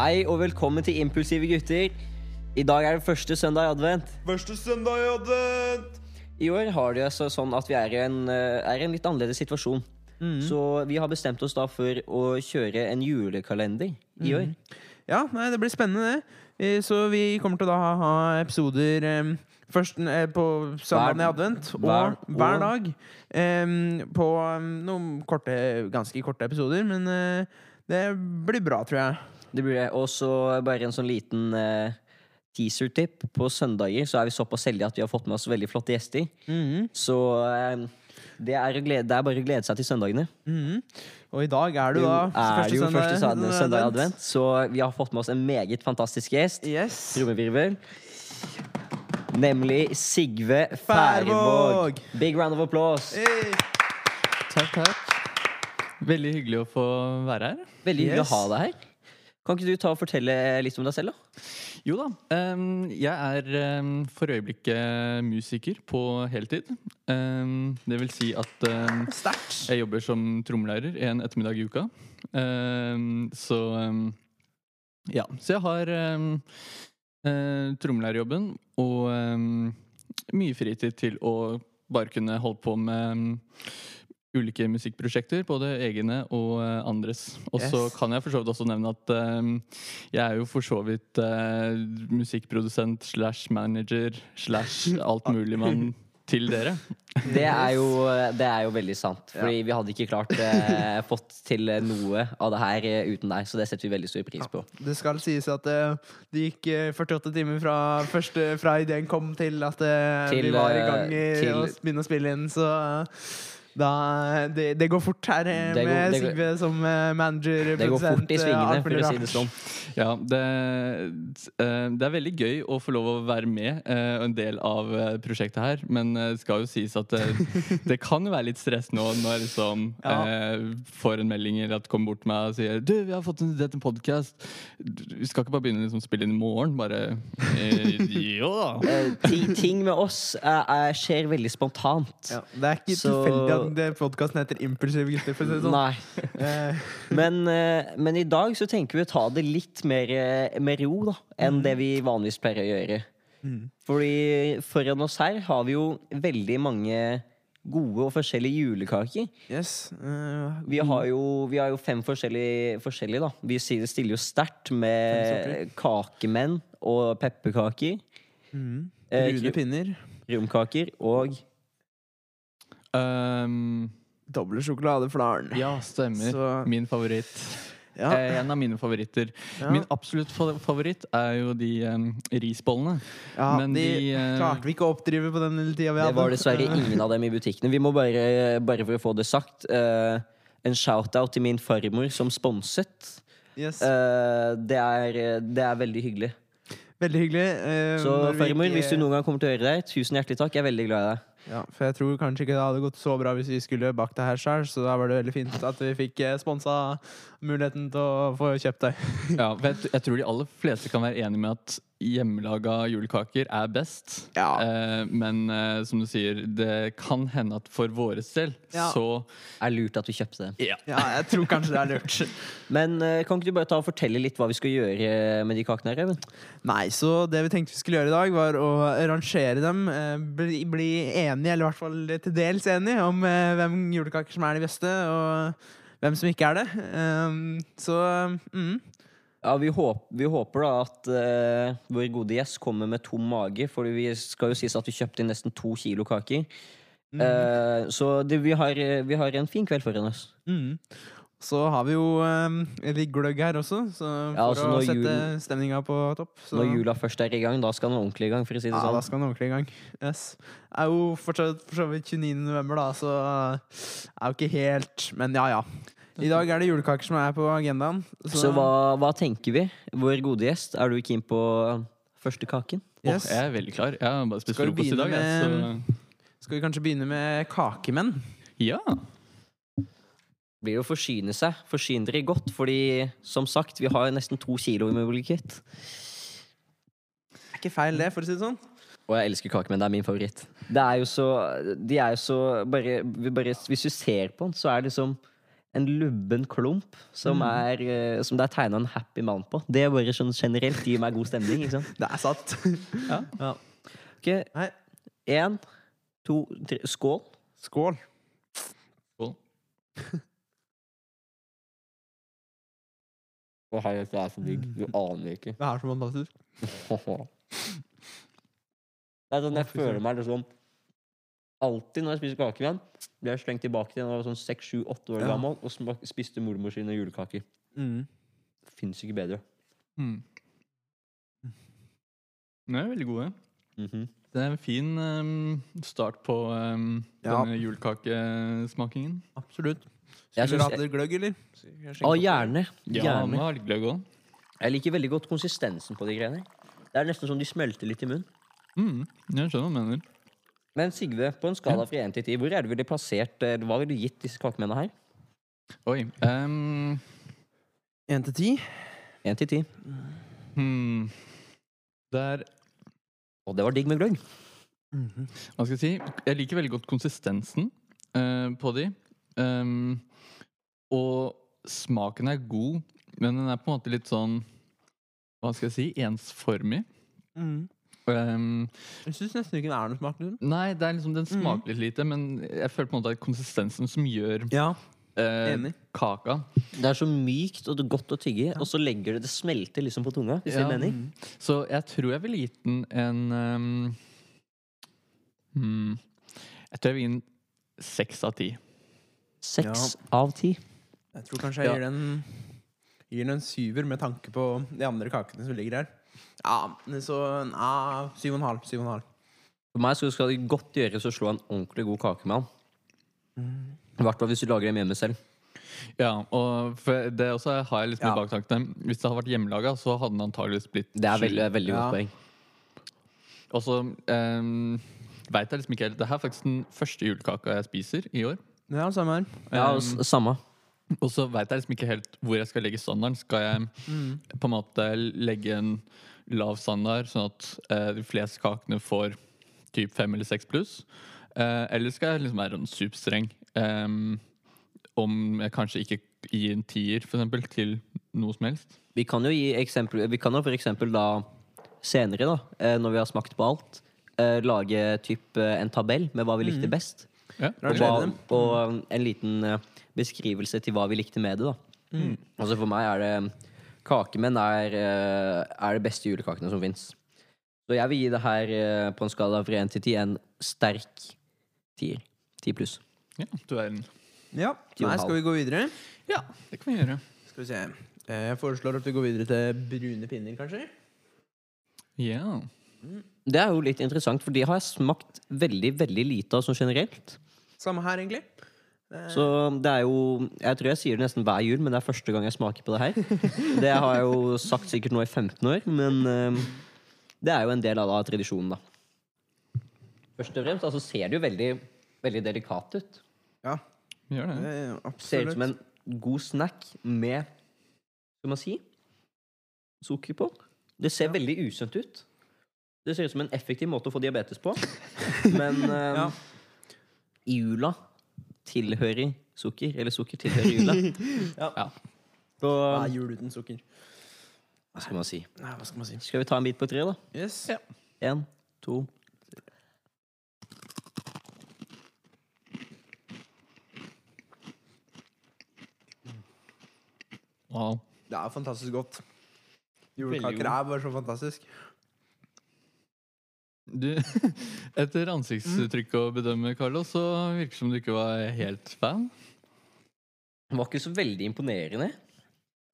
Hei og velkommen til Impulsive gutter. I dag er det første søndag i advent. Første søndag i advent! I år har det altså sånn at vi er i en, eh, er i en litt annerledes situasjon. Så vi har bestemt oss da for å kjøre en julekalender i år. Ja, nei, det blir spennende, det. Eh, Så vi kommer til å da ha- episoder um først eh, på søndagen i advent og hver- hver, dag. eh, på eh, noen korte, ganske korte episoder, men eh, det blir bra, tror jeg. Det blir det. Og så bare en sånn liten eh, teaser-tipp. På søndager så er vi såpass heldige at vi har fått med oss veldig flotte gjester. Mhm, Så eh, det, er å glede, det er bare å glede seg til søndagene. mhm. Og i dag er det Det da er jo første søndag, søndag i advent. så vi har fått med oss en meget fantastisk gjest. Yes. Trommevirvel. Nemlig Sigve. Færvåg. Big round of applause. Hey. Takk, takk. Veldig hyggelig å få være her. Veldig hyggelig Yes. å ha deg her. Kan ikke du ta og fortelle litt om deg selv, da? Jo da. ehm, jeg er for øyeblikket musiker på heltid. Ehm, det vil si at jeg jobber som trommelærer en ettermiddag i uka. Ehm, så ja. Så jeg har um, trommelærerjobben og mye fritid til å bare kunne holde på med ulike musikkprosjekter, både egne og eh, andres. Og så Yes. kan jeg for så vidt også nevne at ehm, jeg er jo for så vidt uh, musikkprodusent slash manager slash alt mulig mann til dere. Det er jo, det er jo veldig sant. Fordi vi hadde ikke klart eh, fått til noe av det her uten deg, så det setter vi veldig stor pris på. Det skal sies at eh, det gikk eh, 48 timer fra, første, fra ideen kom til at eh, Til, vi var i gang i til- å begynne å spille inn, så da, det, det går fort her med Det går- med det går- Sigve som eh, manager, Det går fort i eh, svingene, for å si det sånn. Ja, det, eh, det er veldig gøy å få lov å være med eh, og en del av eh, prosjektet her. Men eh, det skal jo sies at det, det kan være litt stress nå når jeg liksom Ja. eh, får en melding eller at kommer bort til meg og sier Du, vi har fått en, dette en podkast. Vi skal ikke bare begynne liksom, å spille inn i morgen? Bare eh, Jo da. Eh, ting med oss eh, er, skjer veldig spontant. Ja, det er ikke Så- tilfeldig at podkasten heter Impulsive gutter, for å si det sånn. Nei. Eh, Men, eh, men i dag så tenker vi å ta det litt mer eh, med ro da, enn det vi vanligvis pleier å gjøre. Fordi foran oss her har vi jo veldig mange gode og forskjellige julekaker. yes. Uh, Vi har jo, vi har jo fem forskjellige, forskjellige da. Vi stiller jo sterkt med kakemenn og pepperkaker. mm, Brune pinner. Romkaker og Um, Doble sjokoladeflaren. ja, stemmer. Så- Min favoritt. Ja. Eh, en av mine favoritter. Ja. Min absolutt favoritt er jo de um, risbollene. Ja, Men de, de, uh, klarte vi ikke å oppdrive på den lille tida vi hadde. Det var dessverre ingen av dem i butikkene. Vi må bare, bare for å få det sagt, uh, en shout-out til min farmor som sponset. Yes. Uh, det, er, det er veldig hyggelig. Veldig hyggelig. eh, Så når farmor, ikke- hvis du noen gang kommer til å høre det, tusen hjertelig takk. Jeg er veldig glad i deg. Ja, for jeg tror kanskje ikke det hadde gått så bra hvis vi skulle bakt det her sjøl, så da var det veldig fint at vi fikk eh, sponsa muligheten til å få kjøpt det. Ja, for jeg, jeg tror de aller fleste kan være enige med at hjemmelaga julekaker er best. Ja. Eh, men eh, som du sier, det kan hende at for våre selv Ja. så Er lurt at vi kjøpte det. ja. Ja, jeg tror kanskje det er lurt. Men eh, kan ikke du bare ta og fortelle litt hva vi skal gjøre med de kakene her, Even? Nei, så det vi tenkte vi skulle gjøre i dag, var å rangere dem. eh, Bli, bli enige, eller i hvert fall til dels enige, om eh, hvem julekaker som er de beste, og hvem som ikke er det. Um, Så mm, Ja, vi, håp, vi håper da at eh, vår gode gjest kommer med tom mage, for vi skal jo sies at vi kjøpte inn nesten to kilo kaker. Mm. Eh, så det, vi, har, vi har en fin kveld foran oss. mm. Så har vi jo um, litt gløgg her også, så Ja, for altså å når sette julen- stemninga på topp. Så. Når jula først er i gang, da skal den ordentlig i gang, for å si det Ja, da sånn. skal den ordentlig i gang. Yes. Det er jo fortsatt for så vidt 29. november, da, så det er jo ikke helt Men ja, ja. I dag er det julekaker som er på agendaen. Så hva, hva tenker vi? Vår gode gjest, er du keen på første kaken? Yes. Oh, Jeg er veldig klar. Jeg har bare spist frokost i dag. Med, så... Skal vi kanskje begynne med kakemenn? Ja ja. Blir det å forsyne seg. Forsyn dere godt, fordi som sagt, vi har nesten to kilo i mobilitet. Det Er ikke feil, det, for å si det sånn. Og jeg elsker kakemenn. Det er min favoritt. Det er jo så De er jo så bare, bare Hvis du ser på den, så er det liksom en lubben klump som, er, eh, som det er tegna en happy man på. Det er bare sånn generelt gir meg god stemning. ikke sant? Det er sant. Ja. ja. Ok, Nei. Én, to, tre Skål. Skål. Skål. Å oh, herregud, det er så digg. Du aner ikke. Det er så fantastisk. Det er sånn jeg føler meg liksom Alltid når jeg spiser kake igjen, blir jeg slengt tilbake til da jeg var sånn seks, sju, åtte år Ja. gammel og smak, spiste mormor sine julekaker. Mm. Fins ikke bedre. Mm. De er veldig gode. Mhm. Det er en fin ehm, start på ehm, Ja. denne julekakesmakingen. Absolutt. Jeg Skulle synes- du hatt litt gløgg, eller? Å, gjerne. Ja, gjerne. må ha litt gløgg òg. Jeg liker veldig godt konsistensen på de greiene. Det er nesten som de smelter litt i munnen. Mm, jeg skjønner hva du mener. Men Sigve, på en skala fra 1 til 10, hvor er det ville plassert eh, Hva ville du gitt disse kakemennene her? Oi. ehm, Én til ti? 1 til 10. hmm, det er Og det var digg med gløgg. Hva skal jeg si? Jeg liker veldig godt konsistensen uh, på de. Um, og smaken er god, men den er på en måte litt sånn Hva skal jeg si? Ensformig. Mm. Ehm, Jeg syns nesten ikke det er noe smak. Liksom. nei, det er liksom, den smaker litt lite, men jeg føler på en måte at konsistensen som gjør Ja, eh, enig. kaka. Det er så mykt og det er godt å tygge, og så legger det Det smelter liksom på tunga. Hvis Ja. Så jeg tror jeg ville gitt den en um, hmm, Jeg tror jeg vil gi den seks av ti. Seks av ti. Jeg tror kanskje jeg Ja. gir den Gir den en syver med tanke på de andre kakene som ligger her. Ja, så ja, syv og en halv. Syv og en halv. For meg så skal det godt gjøres å slå en ordentlig god kake med han. I hvert fall hvis du lager dem hjemme selv. Ja, og for det også har jeg liksom Ja. i baktankene. Hvis det hadde vært hjemmelaga, så hadde den antageligvis blitt Det er veldig, veldig Ja. godt poeng. Og så um, veit jeg liksom ikke helt Det her er faktisk den første julekaka jeg spiser i år. Ja, samme her. Ja, Um, samme. og så veit jeg liksom ikke helt hvor jeg skal legge standarden. Skal jeg Mm. på en måte legge en lav standard, sånn at eh, de fleste kakene får typ fem eller seks pluss? Eh, eller skal jeg liksom være en superstreng? Um, om jeg kanskje ikke gir en tier, for eksempel, til noe som helst? Vi kan jo gi eksempel Vi kan jo for eksempel da senere, da, eh, når vi har smakt på alt, eh, lage typ eh, en tabell med hva vi likte best. Ja, Og, hva, og en liten beskrivelse til hva vi likte med det. da Mm. Altså For meg er det Kakemenn er, eh, er det beste julekakene som fins. Så jeg vil gi det her eh, på en skala fra 1 til 10 en sterk tier. 10 pluss. ja, du er en Ja. Nei, skal vi gå videre? Ja, det kan vi gjøre. Skal vi se. Eh, Jeg foreslår at vi går videre til brune pinner, kanskje? Ja. Det er jo litt interessant, for de har jeg smakt veldig veldig lite av sånn generelt. Samme her, egentlig. Eh, Så det er jo Jeg tror jeg sier det nesten hver jul, men det er første gang jeg smaker på det her. Det har jeg jo sagt sikkert nå i 15 år, men eh, det er jo en del av da, tradisjonen, da. Først og fremst altså, ser det jo veldig, veldig delikat ut. Ja, gjør det. Absolutt. Ser ut som en god snack med Skal man si sukker på. Det ser veldig usunt ut. Det ser ut som en effektiv måte å få diabetes på. Men um, Ja. jula tilhører sukker. Eller sukker tilhører jula. Ja. Så Hva er jul uten sukker? hva skal man si? Nei, hva skal man si? Skal vi ta en bit på tre, da? Yes. Ja. En, to Wow. Det er fantastisk godt. Julekaker er bare så fantastisk. Du, etter ansiktsuttrykket å bedømme, Carlo, så virker det som du ikke var helt fan. Det var ikke så veldig imponerende.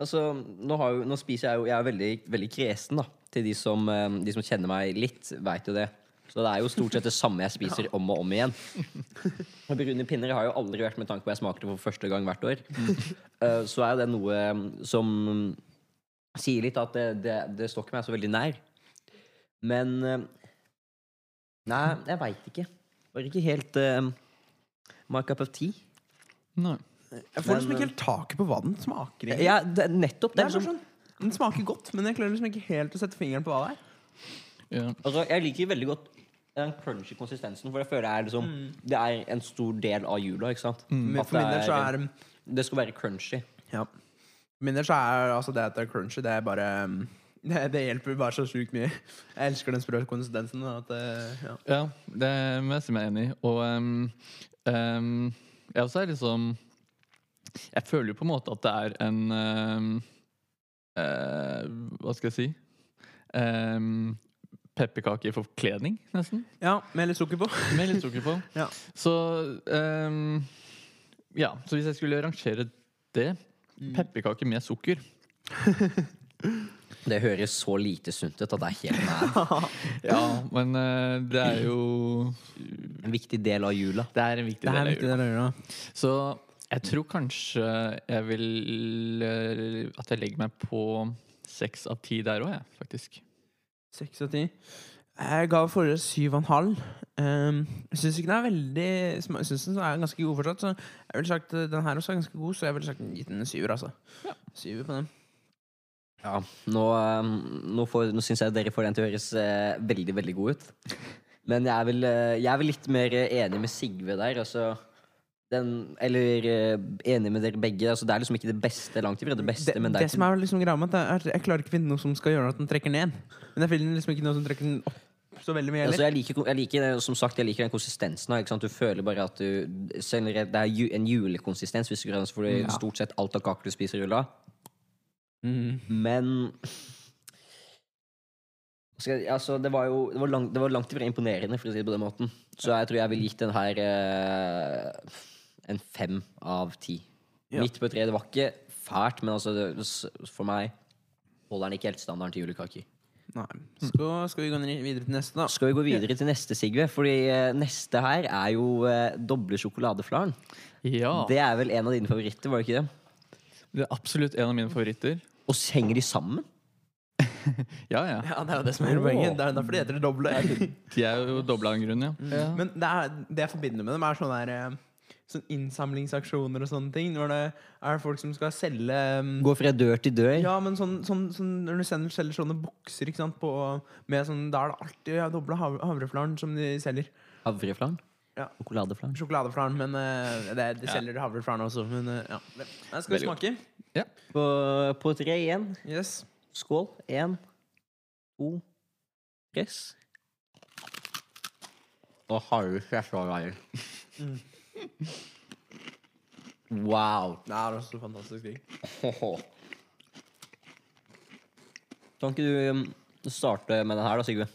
Altså, nå, har jo, nå spiser jeg jo Jeg er veldig, veldig kresen, da. Til de som, eh, de som kjenner meg litt, veit jo det. Så det er jo stort sett det samme jeg spiser om og om igjen. Og Brune pinner har jo aldri vært med tanke på jeg smakte det for første gang hvert år. Eh, Så er det noe eh, som sier litt at det, det, det står ikke meg så veldig nær. Men Nei, jeg veit ikke. Var ikke helt uh, my cup of tea. Nei. Jeg får liksom ikke helt taket på hva den smaker. egentlig. Ja, det, nettopp. det Det er liksom, sånn, Den smaker godt, men jeg klarer liksom ikke helt å sette fingeren på hva det er. Ja. Altså, jeg liker veldig godt den crunchy konsistensen, for jeg føler det er, liksom, det er en stor del av jula. ikke sant? Men At for min det del så er Det skal være crunchy. Ja. For min del så er altså det at det er crunchy, det er bare um, det, det hjelper bare så sjukt mye. Jeg elsker den sprø konsistensen. At, uh, ja. Ja, det må jeg si meg enig i. Og um, um, jeg også er liksom Jeg føler jo på en måte at det er en um, uh, Hva skal jeg si? Um, Pepperkake i forkledning, nesten. ja, med litt sukker på. Med litt sukker på. Ja. Så ehm, Ja, så hvis jeg skulle rangere det Pepperkake med sukker Det høres så lite sunt ut at det er helt mad. Ja, men uh, det er jo En viktig del av jula. Det er en viktig del er av viktig jula. del av jula. Så jeg tror kanskje jeg vil eh, At jeg legger meg på seks av ti der òg, jeg, faktisk. Seks av ti. Jeg ga forrige syv og en halv. Um, jeg syns ikke den er veldig Jeg synes den er ganske god fortsatt. Så jeg ville sagt uh, den her også er ganske god, så jeg ville sagt gitt den en syver. Altså. Ja. Syver på den. Ja, nå, um, nå, får- nå syns jeg dere får den til å høres eh, veldig, veldig god ut. Men jeg er vel, eh, jeg er vel litt mer eh, enig med Sigve der. Altså, den, eller eh, enig med dere begge. Altså, det er liksom ikke det beste langt ifra det beste, det, men det det er som er liksom det er, Jeg klarer ikke å finne noe som skal gjøre at den trekker ned. Men jeg finner liksom ikke noe som trekker den opp så veldig mye Altså, jeg, liker, jeg liker som sagt, jeg liker den konsistensen. sant? Du føler bare at du Det er en julekonsistens, hvis du kan, du Ja. stort sett alt av kaker du spiser, rulla. Mm. Men jeg- altså, det, var jo det var, langt, det var langt ifra imponerende, for å si det på den måten. Så jeg tror jeg ville gitt den her eh, en fem av ti. Ja. Midt på treet. Det var ikke fælt, men altså, det, for meg holder den ikke helt standarden til julekaker. Nei. Skal, skal vi gå videre til neste, da? Skal vi gå videre til neste, Sigve? Fordi eh, neste her er jo eh, doble sjokoladeflaren. Ja. Det er vel en av dine favoritter, var det ikke det? Det er absolutt en av mine favoritter. Og så henger de sammen? Ja, ja. Ja, det er jo det som er poenget. Det er derfor de heter det doble. De er jo dobla av en grunn, ja. ja. Men det, er, det jeg forbinder med dem, er sånne der, sånne sånn innsamlingsaksjoner og sånne ting. Når det er folk som skal selge Gå fra dør til dør? Ja, men sånn, sånn, sånn Når du sender, selger sånne bokser ikke sant, på, med sånn, Da er det alltid ja, doble hav, havreflaren som de selger. Havreflaren? Ja. Sjokoladeflaren? Sjokoladeflaren, men uh, det, de Ja. selger havreflaren også. Men uh, ja. Her skal vi smake. smake? På, på tre igjen. Yes. Skål. Én, to, press. Og er så veier. Wow. Det er også fantastisk digg. Kan ikke du um, starte med den her, da, Sigve?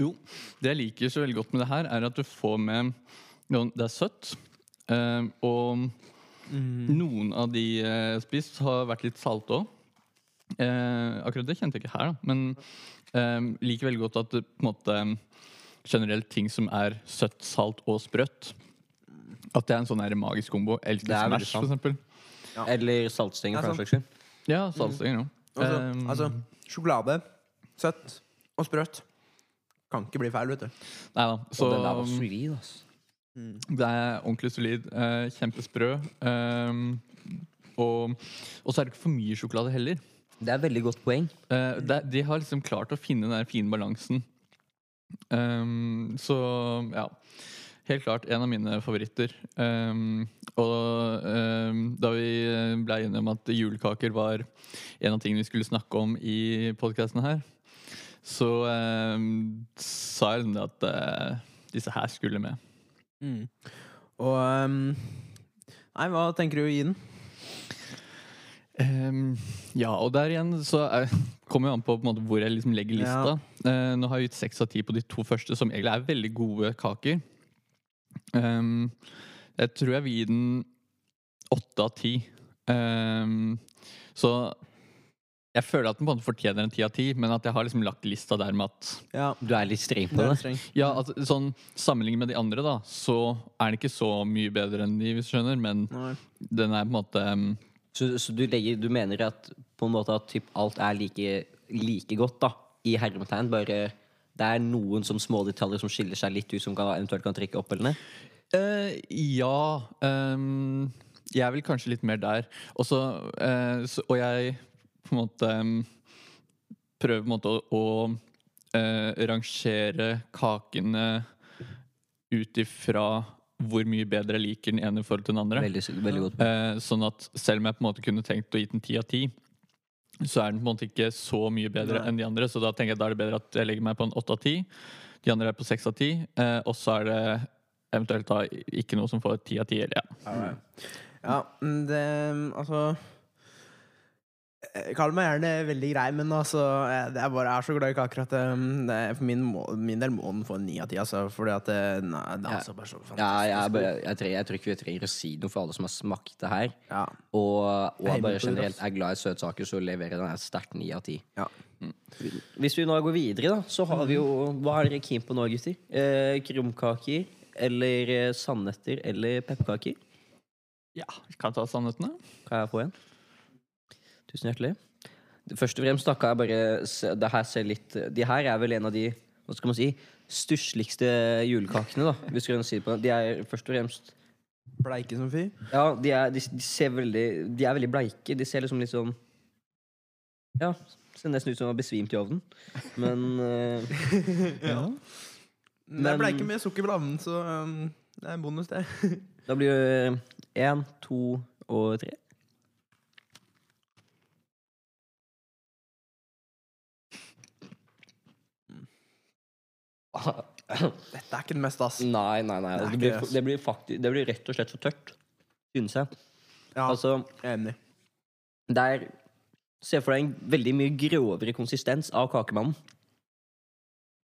Jo, det jeg liker så veldig godt med det her, er at du får med noen, Det er søtt. eh, og noen av de jeg har spist, har vært litt salte òg. akkurat det kjente jeg ikke her, da. Men eh, liker veldig godt at det på en måte generelt ting som er søtt, salt og sprøtt At det er en sånn her magisk kombo. Jeg elsker Det er veldig Smash, for eksempel. Ja. Eller saltstenger, for Ja, den saks skyld. Ja, saltstenger òg. Altså, Eh, altså, sjokolade, søtt og sprøtt. Kan ikke bli feil, vet du. Nei da. Så Og den der var solid, altså. Det er ordentlig solid. Eh, kjempesprø. ehm, og, og så er det ikke for mye sjokolade heller. Det er et veldig godt poeng. Eh, det, de har liksom klart å finne den fine balansen. Um, så ja. Helt klart en av mine favoritter. Um, og um, da vi ble enige om at julekaker var en av tingene vi skulle snakke om i podkasten her, så sa jeg at uh, disse her skulle med. Mm. Og um, Nei, hva tenker du å gi den? Um, ja, og der igjen så er, kommer jo an på, på en måte, hvor jeg liksom legger lista. Eh, nå har jeg gitt seks av ti på de to første, som egentlig er veldig gode kaker. Um, jeg tror jeg vil gi den åtte av ti. Ehm, så jeg føler at den på en måte fortjener en ti av ti, men at jeg har liksom lagt lista der med at Ja, Du er litt streng på det streng. Ja, at sånn sammenlignet med de andre, da, så er den ikke så mye bedre enn de, hvis du skjønner, men Nei. den er på en måte um, Så, så du, legger, du mener at på en måte at typ alt er like, like godt, da? I hermetegn, bare det er noen som små detaljer som skiller seg litt ut, som kan, eventuelt kan trekke opp eller ned? Uh, ja Um, Jeg er vel kanskje litt mer der. Og så eh, så- Og jeg på en måte Prøve på en måte å, å eh, rangere kakene ut ifra hvor mye bedre jeg liker den ene i forhold til den andre. Veldig, veldig. Eh, sånn at selv om jeg på en måte kunne tenkt å gi den ti av ti, så er den på en måte ikke så mye bedre Nei. enn de andre. Så da tenker jeg da er det bedre at jeg legger meg på en åtte av ti. De andre er på seks av ti. Eh, og så er det eventuelt da ikke noe som får ti av ti. Eller ja. Ja, det Altså Kall meg gjerne veldig grei, men altså jeg, det er bare, jeg er så glad i kaker at eh, det, er- for min, må, min del må den få en ni av ti. Altså, fordi at det, nei, det er altså bare så fantastisk. Ja, jeg, jeg, jeg, tror, jeg tror ikke vi trenger å si noe for alle som har smakt det her. ja. Og, og Jeg er bare generelt er glad i søtsaker, så leverer den her sterkt ni av ti. Ja. Hvis vi nå går videre, da, så har vi jo Hva er dere keen på nå, gutter? Eh, krumkaker eller sandnøtter eller pepperkaker? ja. Vi kan ta sandnøttene. Kan jeg få en? Tusen hjertelig. Først og fremst kan jeg bare det her ser litt De her er vel en av de hva skal man si, stussligste julekakene, da, hvis du kan si det på. De er først og fremst Bleike som fy. Ja, de er, de, de ser veldig De er veldig bleike. De ser liksom litt sånn Ja, ser nesten ut som de har besvimt i ovnen. Men uh, ja. Det er bleike med sukker lavnen, så um, det er en bonus, det. da blir det én, to og tre. Dette er ikke den meste, ass. Nei, nei, nei. Det Det, blir, det, blir faktisk, det blir rett og slett for tørt, synes jeg. Ja, Altså, enig. det er Se for deg en veldig mye grovere konsistens av kakemannen.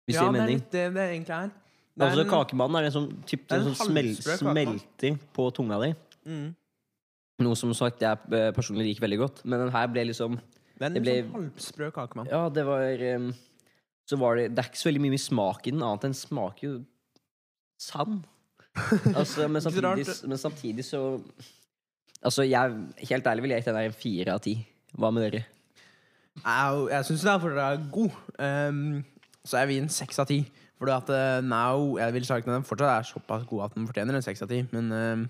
Hvis Ja, det det er litt det det egentlig er. Det er Altså, en- kakemannen er en sånn, typ, den en sånn smel, kakemann. smelter på tunga di. Mm. Noe som sagt jeg eh, personlig liker veldig godt. Men den her ble liksom Det er en ble- sånn halvsprø kakemann. Ja, det var em, Så var det Det er ikke så veldig mye smak i den, annet enn smaker jo sand. Altså, men, samtidig, men samtidig så Altså, jeg Helt ærlig vil jeg gi den en fire av ti. Hva med dere? Jeg, jeg syns den er fortsatt god, um, så jeg vil gi den seks av ti. Fordi at uh, now Jeg vil sagt den fortsatt er såpass god at den fortjener en seks av ti. Men um,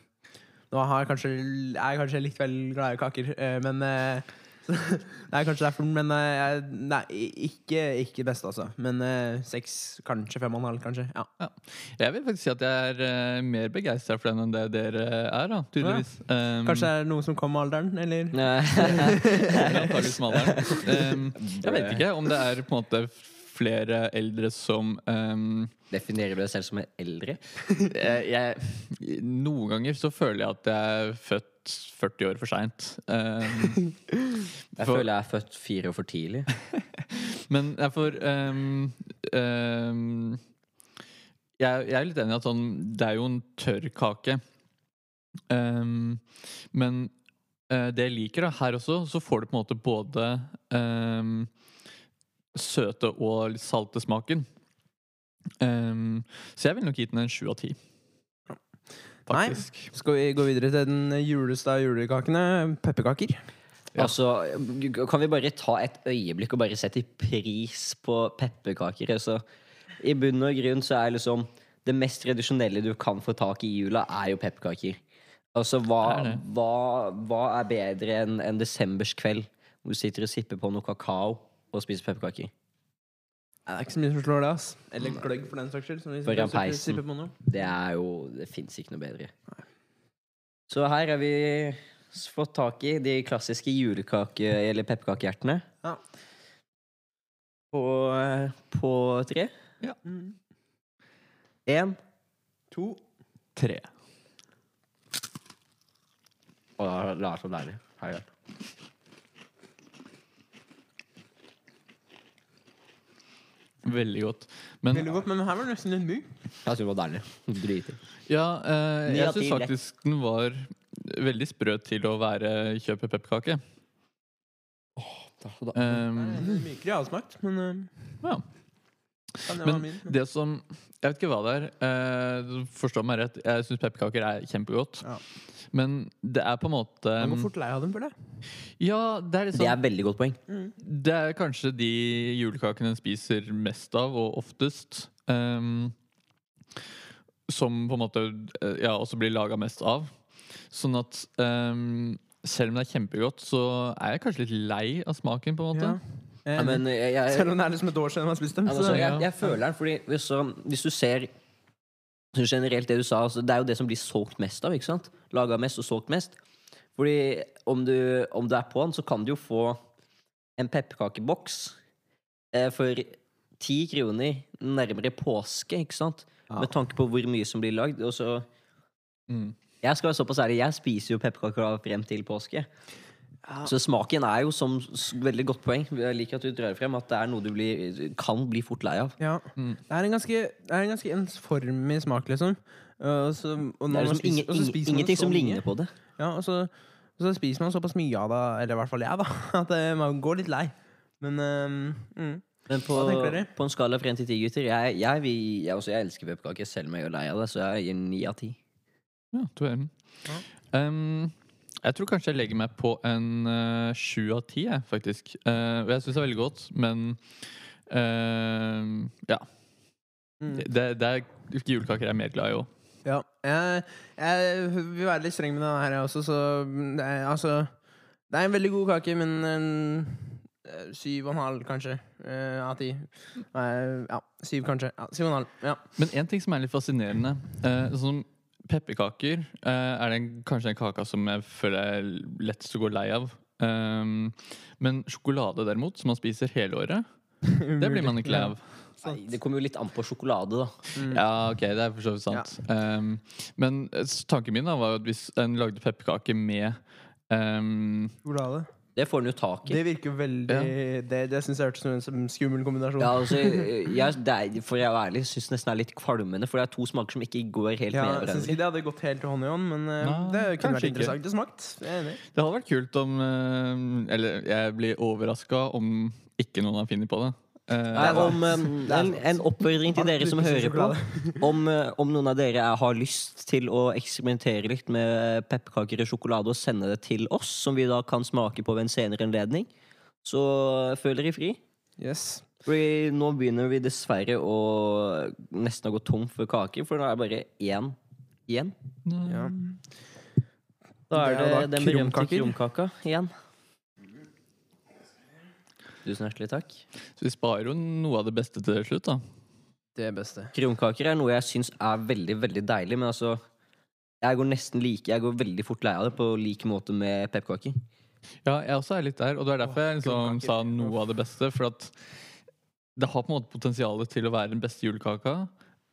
nå har jeg kanskje Jeg er kanskje litt vel glad i kaker, uh, men uh, Det er kanskje derfor, men uh, jeg, Nei, ikke, ikke best, altså. Men uh, seks, kanskje fem og en halv, kanskje. Ja. Jeg vil faktisk si at jeg er uh, mer begeistra for den enn det dere er, da, tydeligvis. Um, Kanskje det er noe som kom med alderen, eller? Antakeligvis med alderen. Um, jeg vet ikke om det er på en måte flere eldre som um, Definerer du deg selv som en eldre? jeg, jeg, Noen ganger så føler jeg at jeg er født 40 år for seint. Um, Jeg For- føler jeg er født fire år for tidlig. men jeg får um, um, jeg, jeg er litt enig i at sånn, det er jo en tørr kake. Men uh, det jeg liker da, her også, så får du på en måte både søte og litt salte smaken. Så jeg vil nok gi den en sju av ti. Nei. Skal vi gå videre til den juleste av julekakene? Pepperkaker. Ja. Altså, kan vi bare ta et øyeblikk og bare sette pris på pepperkaker? Altså, I bunn og grunn så er liksom det mest tradisjonelle du kan få tak i i jula, er jo pepperkaker. Altså, hva, er hva, hva er bedre enn en desemberskveld hvor du sitter og sipper på noe kakao og spiser pepperkaker? Det er ikke så mye som slår det, ass. Eller gløgg, for den saks skyld. For en peisen. Det er jo Det fins ikke noe bedre. Så her har vi fått tak i de klassiske julekake- eller pepperkakehjertene. Ja. På, på tre. Ja. Én. To. Tre. Og det er så deilig. Her, Veldig godt. Men Veldig godt, men her var det nesten en mye. Jeg synes det var deilig. Dritdig. ja, eh, Ni jeg av syns ti, faktisk den var veldig sprø til å være kjøpe pepperkake. Det er så deilig. Um, Det er mykere jeg har smakt, men uh, ja. Det Men det som Jeg vet ikke hva det er. Eh, forstå meg rett, jeg syns pepperkaker er kjempegodt. Ja. Men det er på en måte Man går fort lei av dem, føler jeg. Ja, det er Det liksom er veldig godt poeng. Det er kanskje de julekakene en spiser mest av, og oftest. Um, som på en måte eh, ja, også blir laga mest av. Sånn at um, selv om det er kjempegodt, så er jeg kanskje litt lei av smaken, på en måte. Ja. Ja, men jeg, jeg, Selv om det er liksom et år siden man spiste spist dem. Ja, altså, jeg, jeg føler den, fordi hvis, så, hvis du ser Så generelt det du sa, altså, det er jo det som blir solgt mest av, ikke sant? Laga mest og solgt mest. Fordi om du, om du er på den, så kan du jo få en pepperkakeboks eh, for ti kroner nærmere påske, ikke sant? Ja. Med tanke på hvor mye som blir lagd. Og så Mm. Jeg skal være såpass ærlig, jeg spiser jo pepperkaker frem til påske. Så smaken er jo som veldig godt poeng. Jeg liker at du drar frem, at det er noe du blir, kan bli fort lei av. Ja. Mm. Det er en ganske, det er en ganske ensformig smak, liksom. Uh, så, og Det er liksom spiser- ingen, og så ingen, ingenting så som ligner på det. Ja, og så, og så spiser man såpass mye av det, eller i hvert fall jeg, da, at eh, man går litt lei. Men uh, mm. Men på, Hva tenker dere? på en skala fra 1 til 10, gutter Jeg, jeg, vil- jeg, også, jeg elsker pepperkaker, selv om jeg er lei av det, så jeg gir 9 av 10. Ja, du er enig. Um, jeg tror kanskje jeg legger meg på en eh, sju av ti, jeg, faktisk. Uh, jeg syns det er veldig godt, men uh, ja. Mm. Det, det er julekaker jeg er mer glad i òg. Ja. Jeg, jeg vil være litt streng med denne her, jeg også, så det er, altså Det er en veldig god kake, men en syv og en halv, kanskje, Uh, av ti. Uh, Ja, syv, kanskje. Ja, syv og en halv. Ja. Men en ting som er litt fascinerende Sånn som pepperkaker eh, er den, kanskje den kaka som jeg føler er lettest å gå lei av. Um, men sjokolade, derimot, som man spiser hele året, det blir man ikke lei av. Nei, det kommer jo litt an på sjokolade, da. Ja, ok, det er for så vidt sant. Um, men eh, tanken min da var jo at hvis en lagde pepperkaker med um, Sjokolade. Det får den jo tak i. Det virker veldig Det, det syns jeg hørtes ut som en skummel kombinasjon. Ja, altså, jeg, det er, for jeg å være ærlig, syns nesten det er litt kvalmende, for det er to smaker som ikke går helt Ja, med hverandre. det hadde gått helt hånd i hånd, men eh, Nei, det kunne vært ikke. interessant. Det smakt. Er. Det hadde vært kult om eh, Eller jeg blir overraska om ikke noen har funnet på det. Eh, Nei, om, um, en, en oppfordring til dere som hører på. Om, uh, om noen av dere er, har lyst til å eksperimentere litt med pepperkaker og sjokolade og sende det til oss, som vi da kan smake på ved en senere anledning, så føl dere fri. Yes. Fordi nå begynner vi dessverre å nesten å gå tom for kaker, for nå er det bare én igjen. Ja. Da er Det det, er da den berømte krumkaka igjen. Tusen hjertelig takk. Så vi sparer jo noe av det beste til slutt, da. Det er beste. Krumkaker er noe jeg syns er veldig, veldig deilig, men altså Jeg går nesten like Jeg går veldig fort lei av det, på lik måte med pepperkaker. Ja, jeg også er litt der, og det er derfor Åh, jeg liksom sa noe av det beste. For at det har på en måte potensial til å være den beste julekaka.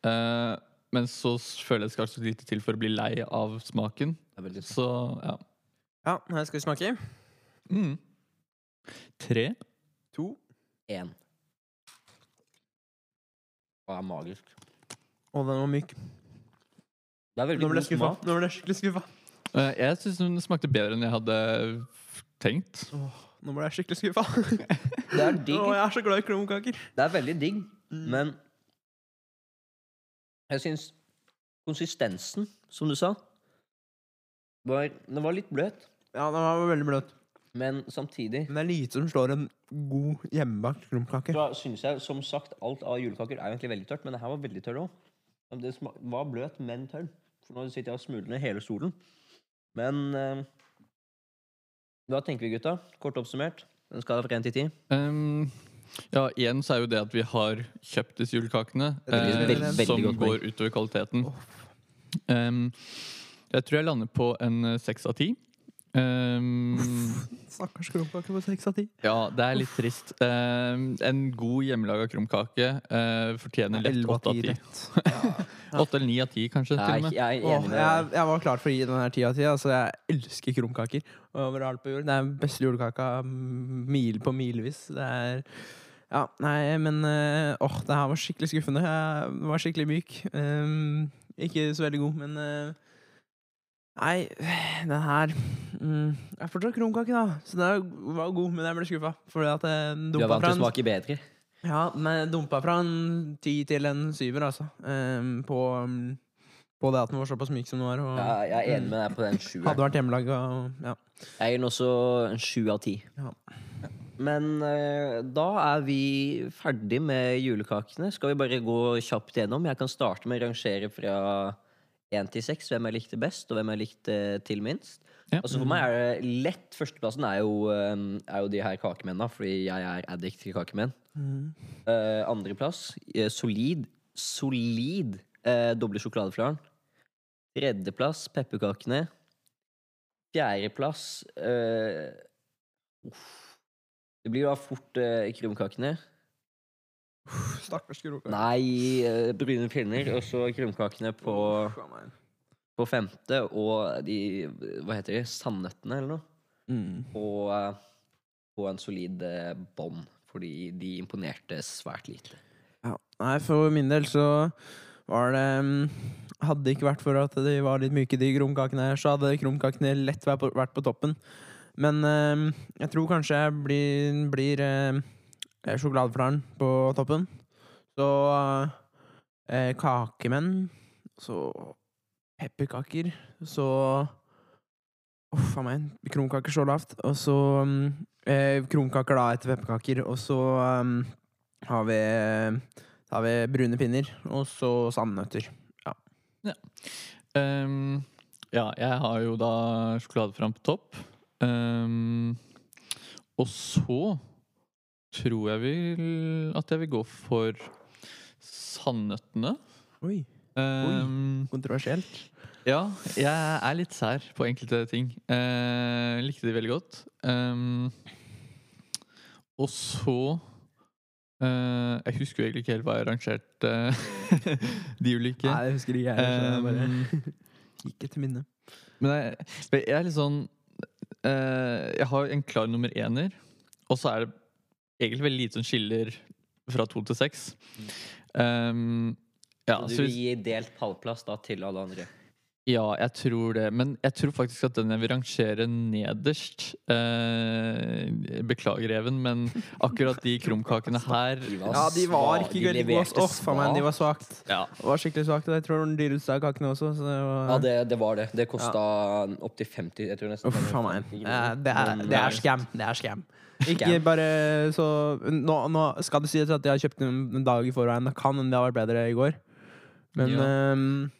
eh, men så føler jeg det skal så lite til for å bli lei av smaken. Så ja. Ja, her skal vi smake. Mm. Tre. To. én. Det er magisk. Og den var myk. Det er veldig Nå ble god jeg skuffa. smak. Nå ble jeg skikkelig skuffa. Eh, jeg syns den smakte bedre enn jeg hadde tenkt tenkt. Nå ble jeg skikkelig skuffa. Det er digg. Å, jeg er så glad i krumkaker. Det er veldig digg, Mm. men jeg syns konsistensen, som du sa, var, den var litt bløt. Ja, den var veldig bløt. Men samtidig Men det er lite som slår en god hjemmebakt krumkake. så synes jeg, som sagt, alt av julekaker er egentlig veldig tørt, men det her var veldig tørr òg. Det var bløt, men tørr. For nå sitter jeg og smuler ned hele stolen. Men eh, hva tenker vi, gutta? Kort oppsummert. Den skal fra 1 til 10. Um, ja, igjen så er jo det at vi har kjøpt disse julekakene, eh, veldig- som går utover kvaliteten. Um, jeg tror jeg lander på en eh, seks av ti. Um, Stakkars krumkake på seks av ti. ja, det er litt trist. Um, en god hjemmelaga krumkake uh, fortjener lett åtte av ti. Åtte eller ni av ti, kanskje. til og med. jeg Åh, jeg, jeg var klar for å gi den her ti av ti. Altså, jeg elsker krumkaker overalt på jord. Det er den beste julekaka mil på milevis. Det er Ja, nei, men åh, øh, det her var skikkelig skuffende. Jeg var skikkelig myk. Um, ikke så veldig god, men eh, Nei, den her mm, er fortsatt krumkake, da. Så den er- var god, men jeg ble skuffa. Fordi at den Du er vant fra til å en smake bedre. ja, men jeg dumpa fra en ti til en syver, altså. Ehm, på, um, på det at den var såpass myk som den var. Og Ja, jeg er enig med deg på den sjueren. hadde vært hjemmelaga. og- Ja. Jeg den også en sju av ti. Ja. Men eh, da er vi ferdig med julekakene. Skal vi bare gå kjapt gjennom? Jeg kan starte med å rangere fra én til seks hvem jeg likte best, og hvem jeg likte til minst. Ja. Altså For meg er det lett. Førsteplassen er jo, eh, er jo de her kakemennene, fordi jeg er addict til kakemenn. Mm. Uh, Andreplass, eh, solid, solid uh, doble sjokoladeflaren. Tredjeplass pepperkakene. Fjerdeplass uh, uff. Det blir da fort uh, krumkakene. Stakkars krokar. Nei, eh, brune pinner. Og så krumkakene på, på femte. Og de Hva heter de? Sandnøttene, eller noe? Mm. Og eh, på en solid eh, bånd. Fordi de imponerte svært lite. Ja. Nei, for min del så var det mm, Hadde det ikke vært for at de var litt myke, de krumkakene her, så hadde krumkakene lett vært på, vært på toppen. Men eh, jeg tror kanskje jeg blir, blir eh, sjokoladeflaren på toppen. Så eh, kakemenn. Så pepperkaker. Så Uff a meg. Krumkaker så lavt. Og så mm, eh, krumkaker da etter pepperkaker. Og så um, har vi, har vi brune pinner. Og så sandnøtter. Ja. ja, jeg har jo da sjokoladefram på topp. Um, og så tror jeg vil at jeg vil gå for sandnøttene. Oi. Ehm, Kontroversielt. ja, jeg er litt sær på enkelte ting. Uh, likte de veldig godt. Um, og så uh, Jeg husker jo egentlig ikke helt hva jeg rangerte de ulike. Nei, jeg husker ikke jeg. bare Ehm, gikk etter minnet. Men jeg, jeg er litt sånn Jeg har en klar nummer ener, og så er det egentlig veldig lite som skiller fra to til seks. Um, ja, Så du vil gi delt pallplass da til alle andre? Ja, jeg tror det. Men jeg tror faktisk at den jeg vil rangere nederst eh, Beklager, Even, men akkurat de krumkakene her Ja, de var ikke veldig gode. faen meg, de var svakt. Ja, Det var skikkelig svakt. Jeg tror den dyreste av kakene også. Så det var Ja, det, det var det. Det kosta opptil 50 Jeg tror nesten Uff a meg. 50 Eh. Det er, det eh, er scam. Det er scam. Ikke bare så nå, nå skal det sies at jeg har kjøpt den en dag i forveien. Det kan hende det har vært bedre i går. Men Ja. ehm,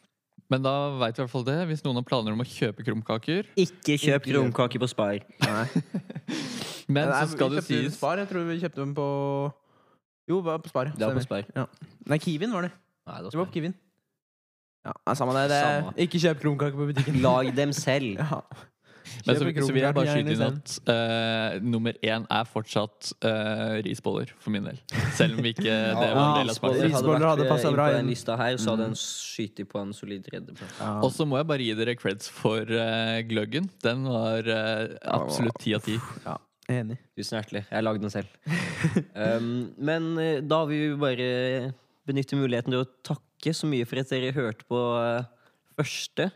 Men da veit vi i hvert fall det. Hvis noen har planer om å kjøpe krumkaker. Ikke kjøp krumkaker på Spar. nei. Men Nei, så skal du det sies Spar. Jeg tror vi kjøpte dem på Jo, det var på Spar. Det var på spar. Ja. Nei, Kiwin var det. Nei, det Det var var på Kiwin. Ja, samme det. det Samme. Ikke kjøp krumkaker på butikken. Lag dem selv. Ja. Men så, så vil jeg bare skyte inn at uh, nummer én er fortsatt uh, risboller, for min del. Selv om ikke det var en del av smaken. Risboller hadde passet inn bra inn. lista her, så hadde Mm. den på en solid tredjeplass. Ja. Og så må jeg bare gi dere creds for uh, gløggen. Den var eh, absolutt ti av ti. ja, enig. Tusen hjertelig. Jeg lagde den selv. Um, men eh, da vil vi bare benytte muligheten til å takke så mye for at dere hørte på eh, første eh,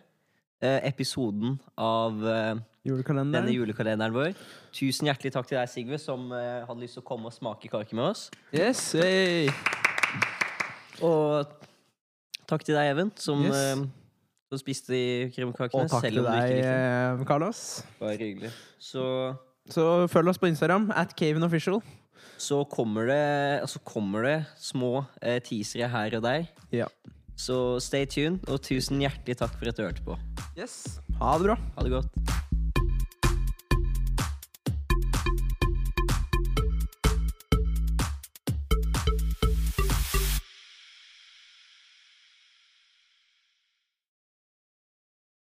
episoden av eh, denne julekalenderen vår. Tusen hjertelig takk til deg, Sigve, som eh, hadde lyst til å komme og smake kake med oss. Yes, hey. Og takk til deg, Even, som, Yes. eh, som spiste de kremkakene. Og takk til deg, eh, Carlos. Bare hyggelig. Så, Så følg oss på Instagram, at Cavenofficial. så kommer det altså kommer det små eh, teasere her og der. Ja. Så stay tuned, og tusen hjertelig takk for at du hørte på. Yes. Ha det bra. Ha det godt.